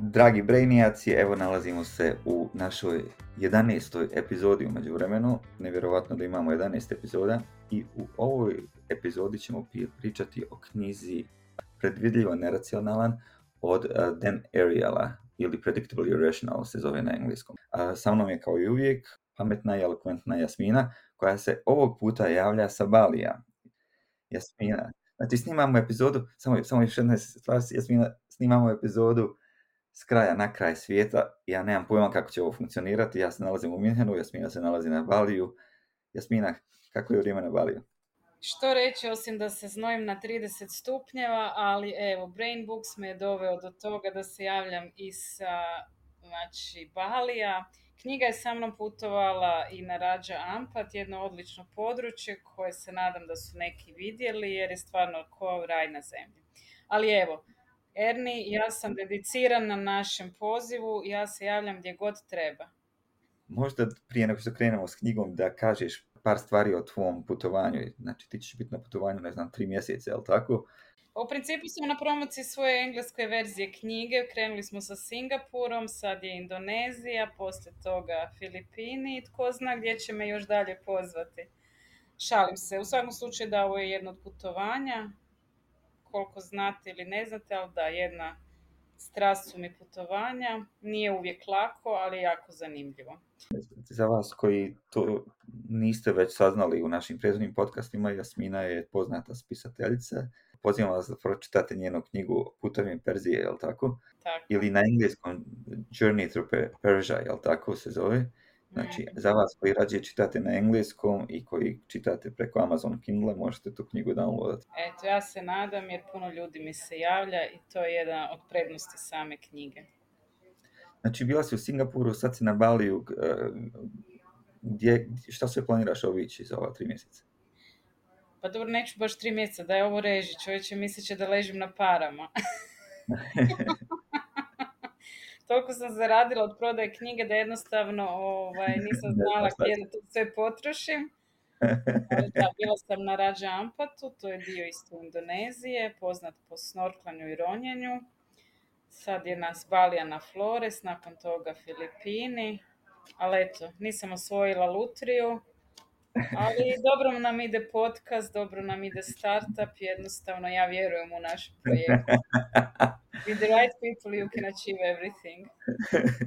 Dragi Brainijaci, evo nalazimo se u našoj 11. epizodi u međuvremenu. Nevjerovatno da imamo 11 epizoda i u ovoj epizodi ćemo pričati o knjizi Predvidljivo neracionalan od eh, Dan Ariela ili Predictable Irrational se zove na engleskom. Sa mnom je kao i uvijek pametna i elokventna Jasmina koja se ovog puta javlja sa Balija. Jasmina, znači snimamo epizodu, samo, samo još jedna stvar, Jasmina, snimamo epizodu s kraja na kraj svijeta. Ja nemam pojma kako će ovo funkcionirati. Ja se nalazim u Minhenu, Jasmina se nalazi na Baliju. Jasmina, kako je vrijeme na Baliju? Što reći osim da se znojim na 30 stupnjeva, ali evo, Brain Books me je doveo do toga da se javljam i sa znači, Balija. Knjiga je sa mnom putovala i na Rađa Ampat, jedno odlično područje koje se nadam da su neki vidjeli jer je stvarno kao raj na zemlji. Ali evo, Erni, ja sam dedicirana na našem pozivu, ja se javljam gdje god treba. Možda prije nego što krenemo s knjigom da kažeš par stvari o tvom putovanju. Znači ti ćeš biti na putovanju, ne znam, tri mjeseca, jel tako? U principu smo na promociji svoje engleske verzije knjige. Krenuli smo sa Singapurom, sad je Indonezija, poslije toga Filipini i tko zna gdje će me još dalje pozvati. Šalim se. U svakom slučaju da ovo je jedno od putovanja koliko znate ili ne znate, ali da, jedna strast su mi putovanja. Nije uvijek lako, ali jako zanimljivo. Za vas koji to niste već saznali u našim prethodnim podcastima, Jasmina je poznata spisateljica. Pozivam vas da pročitate njenu knjigu Putovim Perzije, jel tako? tako? Ili na engleskom Journey through Persia, jel tako se zove? Znači, za vas koji rađe čitate na engleskom i koji čitate preko Amazon Kindle, možete tu knjigu downloadati. Eto, ja se nadam jer puno ljudi mi se javlja i to je jedna od prednosti same knjige. Znači, bila si u Singapuru, sad si na Baliju. E, gdje, šta sve planiraš obići za ova tri mjeseca? Pa dobro, neću baš tri mjeseca, da je ovo reži. Čovječe, mislit će da ležim na parama. toliko sam zaradila od prodaje knjige da jednostavno ovaj, nisam znala gdje da to sve potrošim. Da, bila sam na Rađa Ampatu, to je dio isto Indonezije, poznat po snorklanju i ronjenju. Sad je nas Balija na Flores, nakon toga Filipini. Ali eto, nisam osvojila lutriju, ali dobro nam ide podcast, dobro nam ide startup, jednostavno ja vjerujem u naš projekt. With the right people you can achieve everything.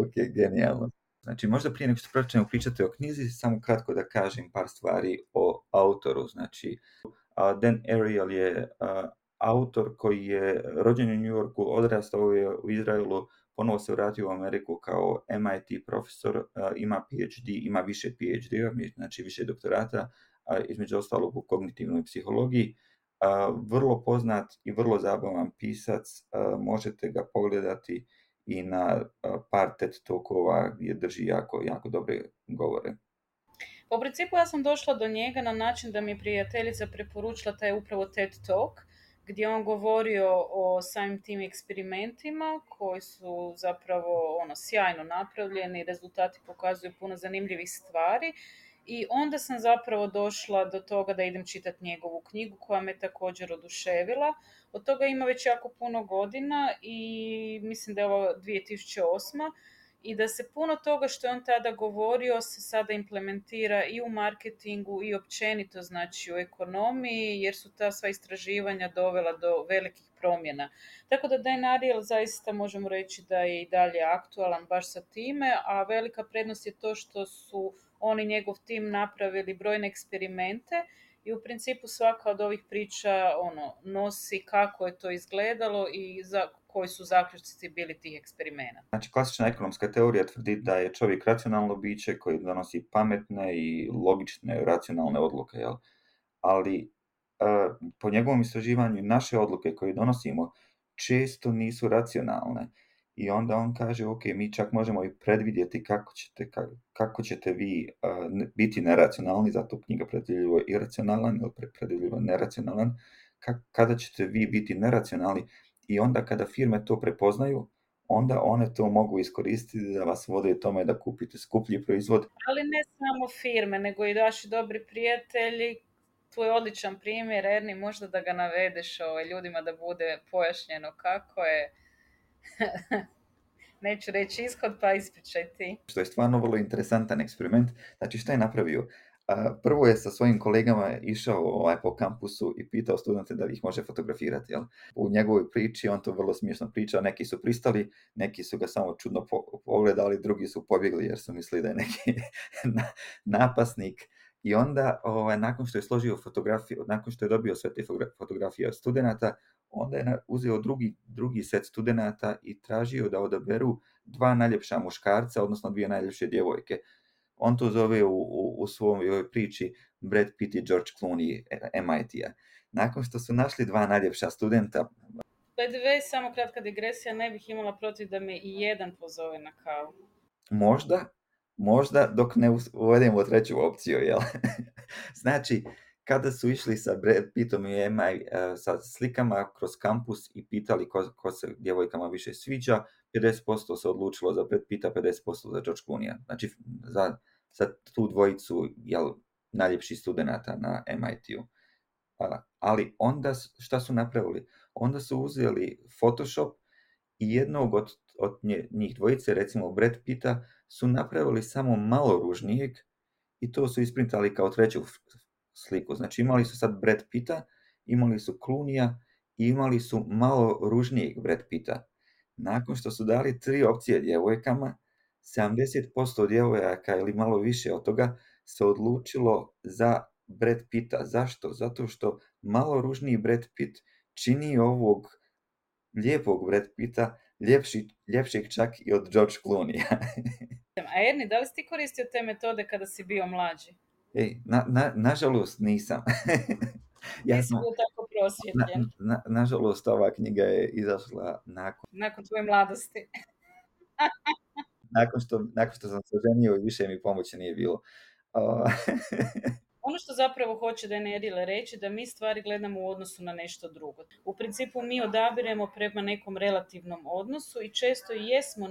ok, genijalno. Znači, možda prije nego što počnemo pričati o knjizi, samo kratko da kažem par stvari o autoru. Znači, Dan Ariel je autor koji je rođen u New Yorku, odrastao je u Izraelu, ponovo se vratio u Ameriku kao MIT profesor, ima PhD, ima više PhD-a, znači više doktorata, između ostalog u kognitivnoj psihologiji vrlo poznat i vrlo zabavan pisac, možete ga pogledati i na par TED Talkova gdje drži jako, jako dobre govore. Po principu ja sam došla do njega na način da mi je prijateljica preporučila taj upravo TED Talk gdje on govorio o samim tim eksperimentima koji su zapravo ono sjajno napravljeni, rezultati pokazuju puno zanimljivih stvari i onda sam zapravo došla do toga da idem čitati njegovu knjigu koja me također oduševila. Od toga ima već jako puno godina i mislim da je ovo 2008 i da se puno toga što je on tada govorio se sada implementira i u marketingu i općenito znači u ekonomiji jer su ta sva istraživanja dovela do velikih promjena. Tako da Dan Ariel zaista možemo reći da je i dalje aktualan baš sa time, a velika prednost je to što su oni njegov tim napravili brojne eksperimente i u principu svaka od ovih priča ono nosi kako je to izgledalo i za koji su zaključci bili tih eksperimenta. Znači, klasična ekonomska teorija tvrdi da je čovjek racionalno biće koji donosi pametne i logične, racionalne odluke, Ali e, po njegovom istraživanju naše odluke koje donosimo često nisu racionalne i onda on kaže, ok, mi čak možemo i predvidjeti kako ćete, kako ćete vi biti neracionalni, zato knjiga predvidljivo je iracionalan ili predvidljivo neracionalan, kada ćete vi biti neracionalni i onda kada firme to prepoznaju, onda one to mogu iskoristiti da vas vode tome da kupite skuplji proizvod. Ali ne samo firme, nego i vaši dobri prijatelji, tvoj odličan primjer, Erni, možda da ga navedeš ovaj, ljudima da bude pojašnjeno kako je neću reći ishod, pa ispričaj ti. Što je stvarno vrlo interesantan eksperiment. Znači, što je napravio? Prvo je sa svojim kolegama išao ovaj, po kampusu i pitao studente da ih može fotografirati. Jel? U njegovoj priči on to vrlo smiješno pričao, neki su pristali, neki su ga samo čudno pogledali, drugi su pobjegli jer su mislili da je neki napasnik. I onda, ovaj, nakon što je složio fotografiju, nakon što je dobio sve te fotografije od studenta, Onda je uzeo drugi, drugi set studenata i tražio da odaberu dva najljepša muškarca, odnosno dvije najljepše djevojke. On to zove u, u, u svojoj priči Brad Pitt i George Clooney MIT-a. Nakon što su našli dva najljepša studenta... By the way, samo kratka digresija, ne bih imala protiv da me i jedan pozove na kavu. Možda, možda dok ne uvedemo treću opciju, jel? znači, kada su išli sa Brad Pittom i Emma eh, sa slikama kroz kampus i pitali ko, ko se djevojkama više sviđa, 50% se odlučilo za Brad Pitta, 50% za George Clooney. Znači, za, za tu dvojicu jel, najljepši studenta na MIT-u. Ali onda šta su napravili? Onda su uzeli Photoshop i jednog od, od njih dvojice, recimo Brad Pitta, su napravili samo malo ružnijeg i to su isprintali kao treću sliku. Znači imali su sad Brad Pitta, imali su Klunija i imali su malo ružnijeg Brad Pitta. Nakon što su dali tri opcije djevojkama, 70% djevojaka ili malo više od toga se odlučilo za Brad Pitta. Zašto? Zato što malo ružniji Brad Pitt čini ovog lijepog Brad Pitta ljepši, ljepšeg čak i od George Clooney. A Erni, da li si ti koristio te metode kada si bio mlađi? Ej, na, na, nažalost nisam. ja sam, tako prosvjetljen. Na, nažalost ova knjiga je izašla nakon... Nakon tvoje mladosti. nakon, što, nakon što sam se ženio i više mi pomoći nije bilo. ono što zapravo hoće da je Nedile reći, da mi stvari gledamo u odnosu na nešto drugo. U principu mi odabiremo prema nekom relativnom odnosu i često jesmo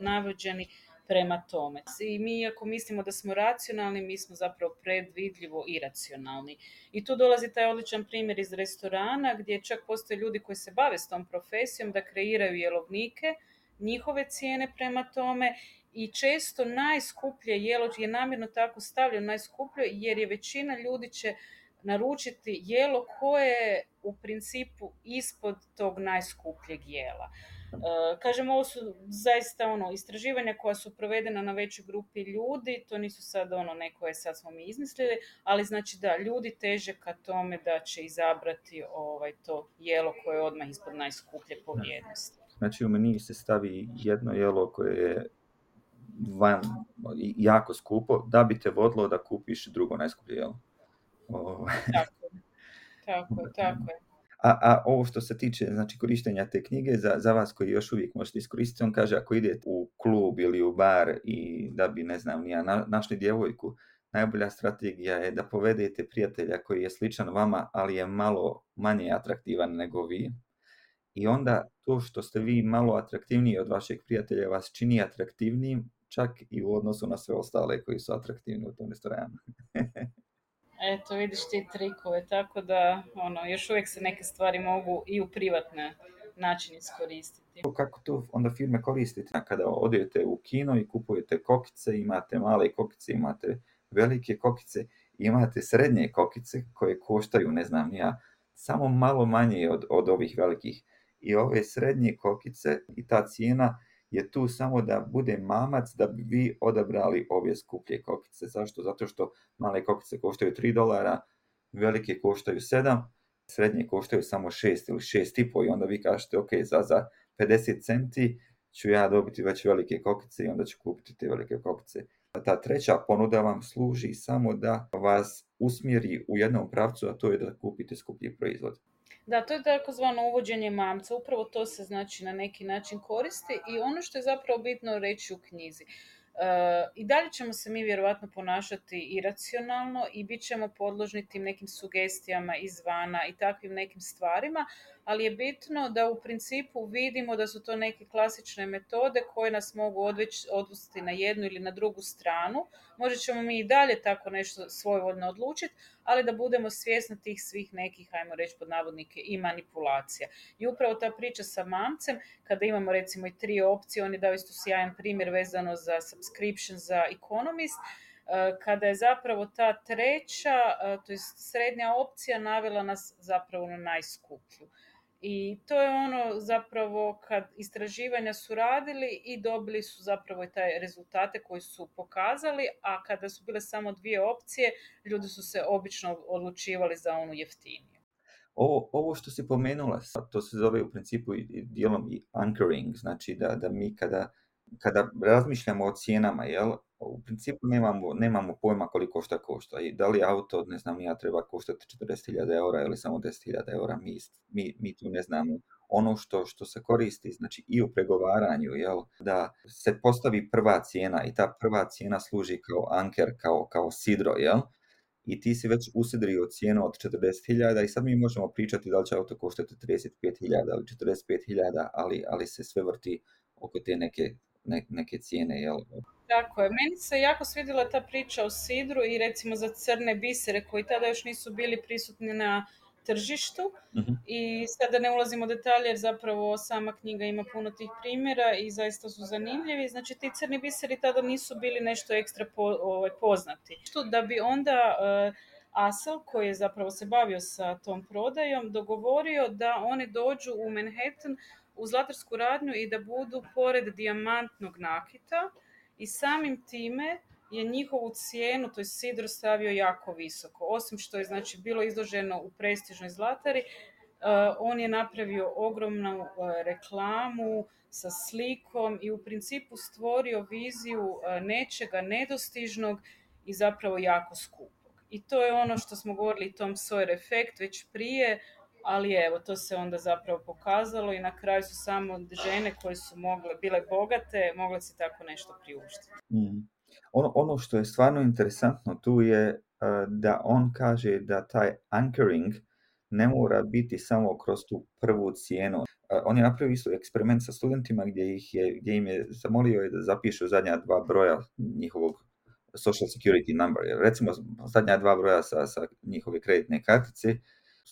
navođeni prema tome. I mi ako mislimo da smo racionalni, mi smo zapravo predvidljivo iracionalni. I tu dolazi taj odličan primjer iz restorana gdje čak postoje ljudi koji se bave s tom profesijom da kreiraju jelovnike, njihove cijene prema tome i često najskuplje jelo je namjerno tako stavljeno najskuplje jer je većina ljudi će naručiti jelo koje je u principu ispod tog najskupljeg jela. E, kažem, ovo su zaista ono, istraživanja koja su provedena na većoj grupi ljudi, to nisu sad ono neko sad smo mi izmislili, ali znači da ljudi teže ka tome da će izabrati ovaj to jelo koje je odmah ispod najskuplje po vrijednosti. Znači u meni se stavi jedno jelo koje je van, jako skupo, da bi te vodilo da kupiš drugo najskuplje jelo. Tako, ovaj. tako, tako je. A, a ovo što se tiče znači, korištenja te knjige, za, vas koji još uvijek možete iskoristiti, on kaže ako idete u klub ili u bar i da bi, ne znam, nija, na, našli djevojku, najbolja strategija je da povedete prijatelja koji je sličan vama, ali je malo manje atraktivan nego vi. I onda to što ste vi malo atraktivniji od vašeg prijatelja vas čini atraktivnijim, čak i u odnosu na sve ostale koji su atraktivni u tom restoranu. Eto, vidiš ti trikove, tako da ono, još uvijek se neke stvari mogu i u privatne način iskoristiti. Kako to onda firme koristite? Kada odete u kino i kupujete kokice, imate male kokice, imate velike kokice, imate srednje kokice koje koštaju, ne znam, ja, samo malo manje od, od ovih velikih. I ove srednje kokice i ta cijena je tu samo da bude mamac da bi vi odabrali ove skuplje kokice. Zašto? Zato što male kokice koštaju 3 dolara, velike koštaju 7, srednje koštaju samo 6 ili 6,5 i onda vi kažete ok, za, za 50 centi ću ja dobiti već velike kokice i onda ću kupiti te velike kokice. Ta treća ponuda vam služi samo da vas usmjeri u jednom pravcu, a to je da kupite skuplji proizvod. Da, to je takozvano uvođenje mamca. Upravo to se znači na neki način koristi i ono što je zapravo bitno reći u knjizi. E, I dalje ćemo se mi vjerojatno ponašati iracionalno i bit ćemo podložni tim nekim sugestijama izvana i takvim nekim stvarima, ali je bitno da u principu vidimo da su to neke klasične metode koje nas mogu odvesti na jednu ili na drugu stranu. Možda ćemo mi i dalje tako nešto svojevoljno odlučiti, ali da budemo svjesni tih svih nekih, ajmo reći pod navodnike, i manipulacija. I upravo ta priča sa mamcem, kada imamo recimo i tri opcije, oni je dao isto sjajan primjer vezano za subscription za Economist, eh, kada je zapravo ta treća, eh, to je srednja opcija, navela nas zapravo na najskuplju. I to je ono zapravo kad istraživanja su radili i dobili su zapravo i taj rezultate koji su pokazali, a kada su bile samo dvije opcije, ljudi su se obično odlučivali za onu jeftiniju. Ovo, ovo što se pomenula, to se zove u principu dijelom i anchoring, znači da, da mi kada kada razmišljamo o cijenama, jel, u principu nemamo, nemamo pojma koliko šta košta. I da li auto, ne znam, ja treba koštati 40.000 eura ili samo 10.000 eura, mi, mi, mi tu ne znamo ono što, što se koristi, znači i u pregovaranju, jel, da se postavi prva cijena i ta prva cijena služi kao anker, kao, kao sidro, jel, i ti si već usidrio cijenu od 40.000 i sad mi možemo pričati da li će auto koštati 35.000 ili 45.000, ali, ali se sve vrti oko te neke ne, neke cijene. Jel? Tako je. Meni se jako svidjela ta priča o sidru i recimo za crne bisere koji tada još nisu bili prisutni na tržištu uh-huh. i sada ne ulazimo u detalje jer zapravo sama knjiga ima puno tih primjera i zaista su zanimljivi. Znači ti crni biseri tada nisu bili nešto ekstra po, ovaj, poznati. Da bi onda eh, Asel koji je zapravo se bavio sa tom prodajom dogovorio da oni dođu u Manhattan u zlatarsku radnju i da budu pored dijamantnog nakita i samim time je njihovu cijenu, to je sidro, stavio jako visoko. Osim što je znači bilo izloženo u prestižnoj zlatari, e, on je napravio ogromnu e, reklamu sa slikom i u principu stvorio viziju e, nečega nedostižnog i zapravo jako skupog. I to je ono što smo govorili Tom Sawyer efekt već prije, ali evo, to se onda zapravo pokazalo i na kraju su samo žene koje su mogle, bile bogate, mogle si tako nešto priuštiti. Mhm. Ono, ono što je stvarno interesantno tu je e, da on kaže da taj anchoring ne mora biti samo kroz tu prvu cijenu. Uh, on je napravio isto eksperiment sa studentima gdje, ih je, gdje im je zamolio je da zapišu zadnja dva broja njihovog social security number. Recimo zadnja dva broja sa, sa njihove kreditne kartice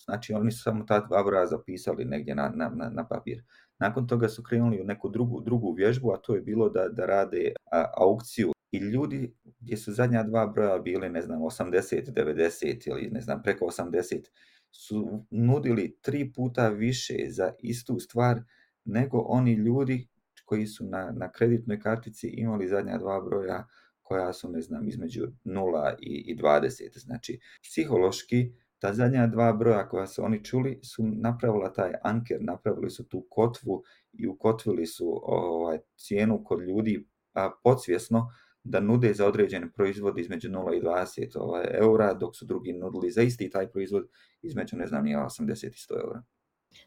Znači oni su samo ta dva broja zapisali negdje na, na, na papir. Nakon toga su krenuli u neku drugu, drugu vježbu, a to je bilo da, da rade aukciju i ljudi gdje su zadnja dva broja bili, ne znam, 80, 90 ili ne znam, preko 80, su nudili tri puta više za istu stvar nego oni ljudi koji su na, na kreditnoj kartici imali zadnja dva broja koja su, ne znam, između 0 i, i 20. Znači, psihološki ta zadnja dva broja koja su oni čuli su napravila taj anker, napravili su tu kotvu i ukotvili su ovaj, cijenu kod ljudi a, podsvjesno da nude za određen proizvod između 0 i 20 ovaj, eura, dok su drugi nudili za isti taj proizvod između, ne znam, nije 80 i 100 eura.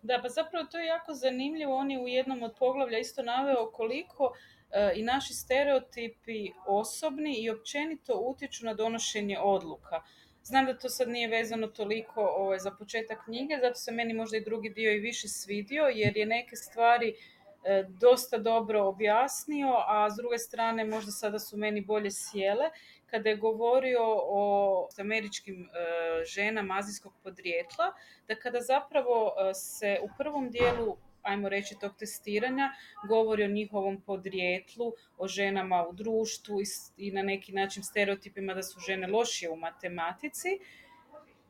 Da, pa zapravo to je jako zanimljivo. On je u jednom od poglavlja isto naveo koliko e, i naši stereotipi osobni i općenito utječu na donošenje odluka. Znam da to sad nije vezano toliko ovaj, za početak knjige, zato se meni možda i drugi dio i više svidio, jer je neke stvari e, dosta dobro objasnio, a s druge strane možda sada su meni bolje sjele, kada je govorio o američkim e, ženama azijskog podrijetla, da kada zapravo e, se u prvom dijelu ajmo reći, tog testiranja govori o njihovom podrijetlu, o ženama u društvu i, i na neki način stereotipima da su žene lošije u matematici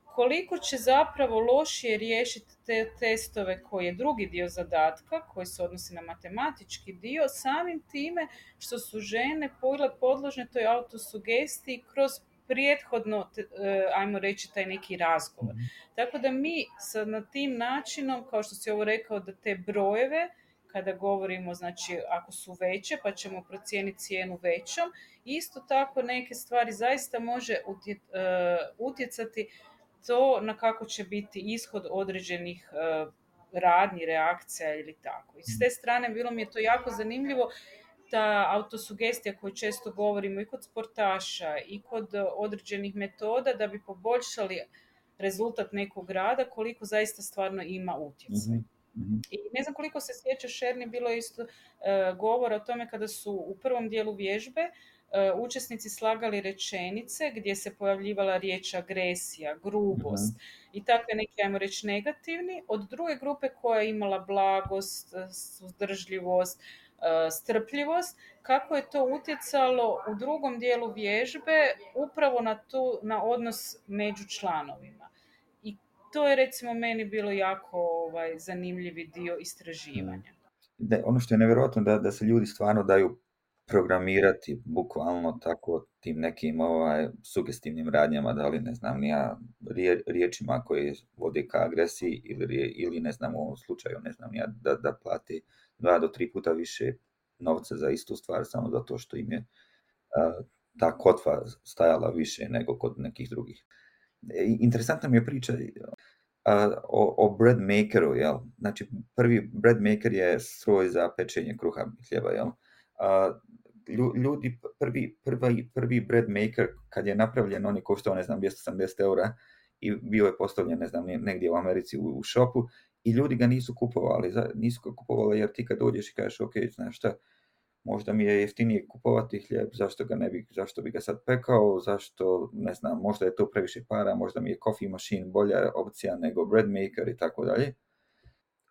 koliko će zapravo lošije riješiti te testove koji je drugi dio zadatka, koji se odnosi na matematički dio, samim time što su žene podložne toj autosugestiji kroz prethodno, e, ajmo reći, taj neki razgovor. Mhm. Tako da mi sa, na tim načinom, kao što si ovo rekao, da te brojeve, kada govorimo, znači ako su veće, pa ćemo procijeniti cijenu većom, isto tako neke stvari zaista može e, utjecati to na kako će biti ishod određenih e, radnji, reakcija ili tako. I s mhm. te strane bilo mi je to jako zanimljivo ta autosugestija koju često govorimo i kod sportaša i kod određenih metoda da bi poboljšali rezultat nekog rada koliko zaista stvarno ima utjecaj. mm I ne znam koliko se sjeća Šerni, bilo je isto e, govora o tome kada su u prvom dijelu vježbe e, učesnici slagali rečenice gdje se pojavljivala riječ agresija, grubost mhm. i takve neke ajmo reći, negativni, od druge grupe koja je imala blagost, e, suzdržljivost, E, strpljivost, kako je to utjecalo u drugom dijelu vježbe upravo na, tu, na odnos među članovima. I to je recimo meni bilo jako ovaj, zanimljivi dio istraživanja. Mm. Da, ono što je nevjerojatno da, da se ljudi stvarno daju programirati bukvalno tako tim nekim ovaj, sugestivnim radnjama, da li ne znam ja riječima koje vode ka agresiji ili, ili ne znam u ovom slučaju ne znam ja da, da plati dva do tri puta više novca za istu stvar samo zato što im je a, ta kotva stajala više nego kod nekih drugih. E, interesantna mi je priča o, o bread makeru, Znači, prvi bread maker je svoj za pečenje kruha hljeba, jel? A, ljudi, prvi, prvi, prvi bread maker, kad je napravljen, on je koštao, ne znam, 280 eura i bio je postavljen, ne znam, negdje u Americi u, u šopu i ljudi ga nisu kupovali, nisu ga kupovali jer ti kad dođeš i kažeš, ok, znaš šta, možda mi je jeftinije kupovati hljeb, zašto ga ne bi, zašto bi ga sad pekao, zašto, ne znam, možda je to previše para, možda mi je coffee machine bolja opcija nego bread maker i tako dalje.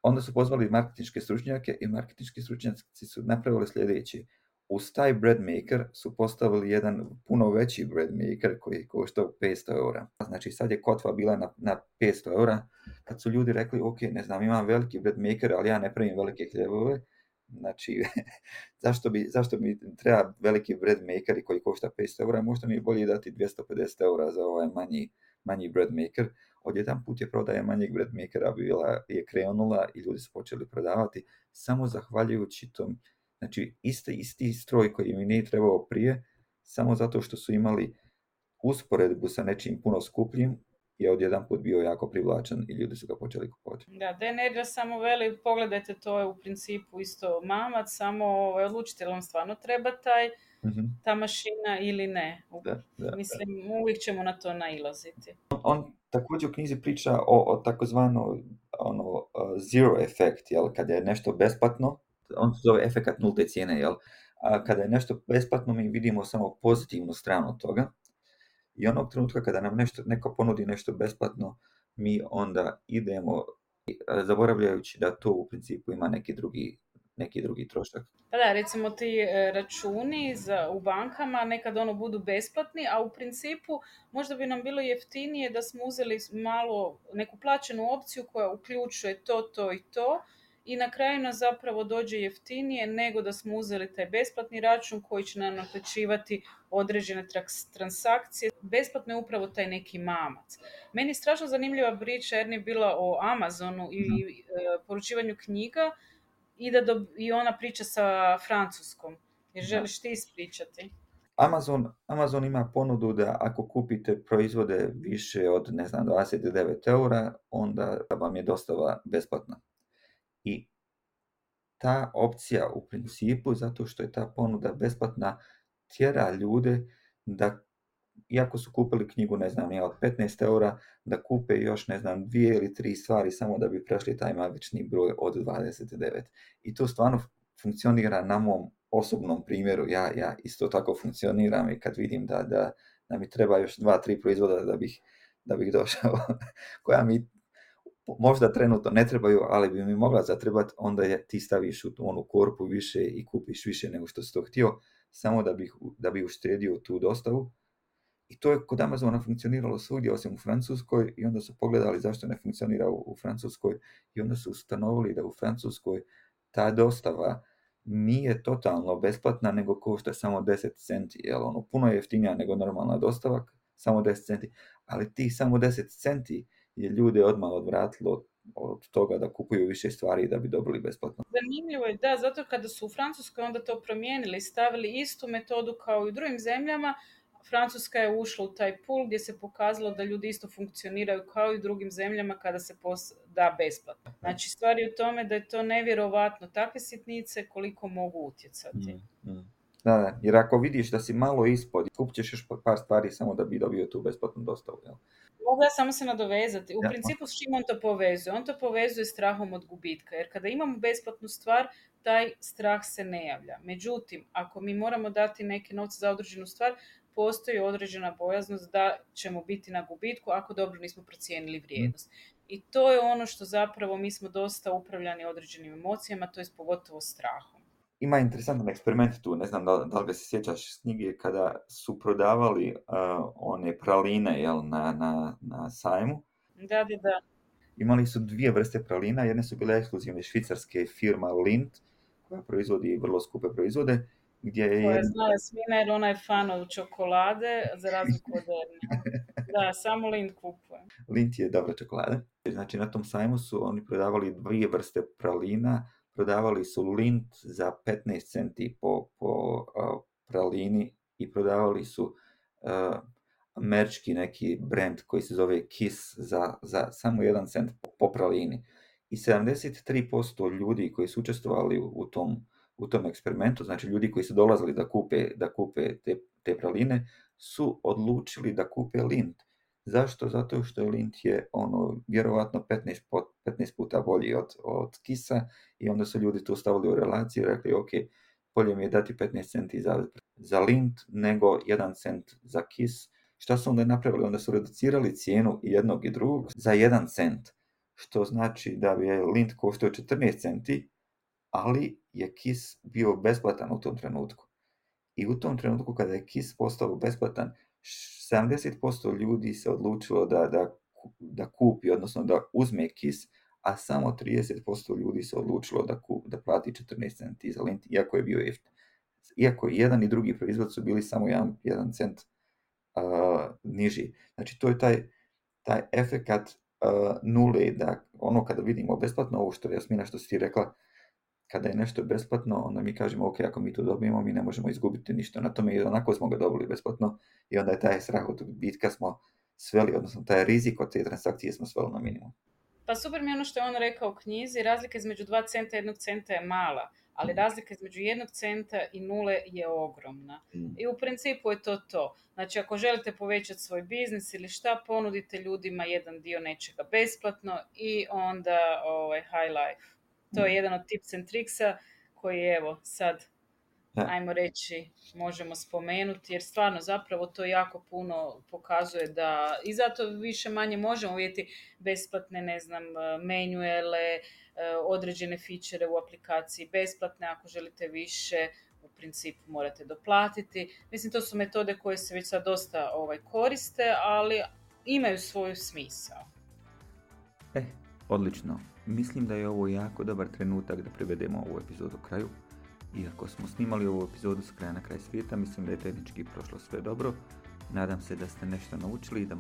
Onda su pozvali marketinške stručnjake i marketinški stručnjaci su napravili sljedeći uz taj bread maker su postavili jedan puno veći bread maker koji košta 500 eura. Znači sad je kotva bila na, na 500 eura. Kad su ljudi rekli, ok, ne znam, imam veliki bread maker, ali ja ne pravim velike hljebove, Znači, zašto bi, zašto mi treba veliki bread maker koji košta 500 eura, možda mi je bolje dati 250 eura za ovaj manji, manji bread maker. Odjedan put je prodaja manjeg bread makera bila, je krenula i ljudi su počeli prodavati samo zahvaljujući tom Znači, isti, isti stroj koji mi nije trebao prije, samo zato što su imali usporedbu sa nečim puno skupljim, je odjedan put bio jako privlačan i ljudi su ga počeli kupovati. Da, Denerja samo veli, pogledajte, to je u principu isto mamac, samo ovaj, odlučite li vam stvarno treba taj, mhm. ta mašina ili ne. Da, da, Mislim, uvijek ćemo na to nailaziti. On, također u knjizi priča o, o ono, zero efekt, jel, kad je nešto besplatno, on se zove efekat nulte cijene, jel? kada je nešto besplatno, mi vidimo samo pozitivnu stranu toga. I onog trenutka kada nam nešto, neko ponudi nešto besplatno, mi onda idemo zaboravljajući da to u principu ima neki drugi neki drugi trošak. Pa da, recimo ti e, računi za, u bankama nekad ono budu besplatni, a u principu možda bi nam bilo jeftinije da smo uzeli malo neku plaćenu opciju koja uključuje to, to i to, i na kraju nas zapravo dođe jeftinije nego da smo uzeli taj besplatni račun koji će nam naplaćivati određene transakcije. Besplatno je upravo taj neki mamac. Meni je strašno zanimljiva priča jer je bila o Amazonu i, mhm. e, poručivanju knjiga i, da i ona priča sa francuskom. Jer želiš ti ispričati? Amazon, ima ponudu da ako kupite proizvode više od ne znam 29 eura, onda vam je dostava besplatna i ta opcija u principu, zato što je ta ponuda besplatna, tjera ljude da, iako su kupili knjigu, ne znam, od 15 eura, da kupe još, ne znam, dvije ili tri stvari samo da bi prešli taj magični broj od 29. I to stvarno funkcionira na mom osobnom primjeru. Ja, ja isto tako funkcioniram i kad vidim da, mi treba još dva, tri proizvoda da bih, da bih došao, koja mi možda trenutno ne trebaju, ali bi mi mogla zatrebati, onda je ti staviš u onu korpu više i kupiš više nego što si to htio, samo da bi, da bi uštedio tu dostavu. I to je kod Amazona funkcioniralo svugdje osim u Francuskoj i onda su pogledali zašto ne funkcionira u, Francuskoj i onda su ustanovili da u Francuskoj ta dostava nije totalno besplatna, nego košta samo 10 centi, jel ono, puno je jeftinija nego normalna dostava, samo 10 centi, ali ti samo 10 centi je ljude odmah odvratilo od toga da kupuju više stvari da bi dobili besplatno. Zanimljivo je, da, zato kada su u Francuskoj onda to promijenili, stavili istu metodu kao i u drugim zemljama, Francuska je ušla u taj pul gdje se pokazalo da ljudi isto funkcioniraju kao i u drugim zemljama kada se da besplatno. Znači stvari u tome da je to nevjerovatno takve sitnice koliko mogu utjecati. Mm, mm. Da, da, jer ako vidiš da si malo ispod, kupit ćeš još par stvari samo da bi dobio tu besplatnu dostavu. Jel? mogu samo se nadovezati. U principu s čim on to povezuje? On to povezuje strahom od gubitka. Jer kada imamo besplatnu stvar, taj strah se ne javlja. Međutim, ako mi moramo dati neke novce za određenu stvar, postoji određena bojaznost da ćemo biti na gubitku ako dobro nismo procijenili mhm. vrijednost. I to je ono što zapravo mi smo dosta upravljani određenim emocijama, to je pogotovo strahom ima interesantan eksperiment tu, ne znam da, li ga se sjećaš s knjige kada su prodavali uh, one praline jel, na, na, na sajmu. Da, da, da. Imali su dvije vrste pralina, jedne su bile ekskluzivne švicarske firma Lindt, koja proizvodi vrlo skupe proizvode, gdje je... Koja zna jer ona je fan od čokolade, za razliku od Da, samo Lindt kupuje. Lindt je dobra čokolada. Znači na tom sajmu su oni prodavali dvije vrste pralina, prodavali su lint za 15 centi po, pralini i prodavali su merčki neki brand koji se zove Kiss za, samo 1 cent po, pralini. I 73% ljudi koji su učestvovali u, tom eksperimentu, znači ljudi koji su dolazili da kupe, da te, te praline, su odlučili da kupe lint. Zašto? Zato što Lint je ono, vjerovatno 15, 15 puta bolji od, od Kisa i onda su ljudi to stavili u relaciju i rekli ok, bolje mi je dati 15 centi za, za Lint nego 1 cent za Kis. Šta su onda napravili? Onda su reducirali cijenu jednog i drugog za 1 cent, što znači da je Lint koštao 14 centi, ali je Kis bio besplatan u tom trenutku. I u tom trenutku kada je Kis postao besplatan, 70% ljudi se odlučilo da, da, da kupi, odnosno da uzme KIS, a samo 30% ljudi se odlučilo da, kup, da plati 14 centi za lint, iako je bio jeftin. Iako jedan i drugi proizvod su bili samo jedan, cent uh, niži. Znači, to je taj, taj efekat uh, nule, da ono kada vidimo besplatno, ovo što je Jasmina, što si ti rekla, kada je nešto besplatno, onda mi kažemo, ok, ako mi to dobijemo, mi ne možemo izgubiti ništa na tome, i onako smo ga dobili besplatno i onda je taj strah od bitka smo sveli, odnosno taj rizik od te transakcije smo sveli na minimum. Pa super mi je ono što je on rekao u knjizi, razlika između dva centa i jednog centa je mala, ali mm. razlika između jednog centa i nule je ogromna. Mm. I u principu je to to. Znači ako želite povećati svoj biznis ili šta, ponudite ljudima jedan dio nečega besplatno i onda ovaj, high life. To je mm. jedan od tips and koji evo sad, ajmo reći, možemo spomenuti jer stvarno zapravo to jako puno pokazuje da i zato više manje možemo vidjeti besplatne, ne znam, e, menjuele, e, određene fičere u aplikaciji, besplatne ako želite više, u principu morate doplatiti. Mislim, to su metode koje se već sad dosta ovaj, koriste, ali imaju svoju smisao. E, Odlično, mislim da je ovo jako dobar trenutak da privedemo ovu epizodu kraju. Iako smo snimali ovu epizodu s kraja na kraj svijeta, mislim da je tehnički prošlo sve dobro. Nadam se da ste nešto naučili i da,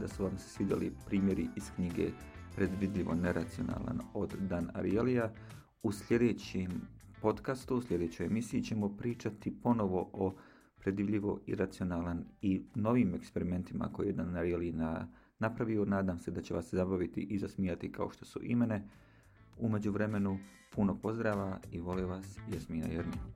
da su vam se svidjeli primjeri iz knjige Predvidljivo neracionalan od Dan Arielija. U sljedećem podcastu, u sljedećoj emisiji ćemo pričati ponovo o predvidljivo iracionalan i novim eksperimentima koje je Dan Arielija na napravio. Nadam se da će vas zabaviti i zasmijati kao što su imene. Umeđu vremenu puno pozdrava i volim vas Jasmina Jermin.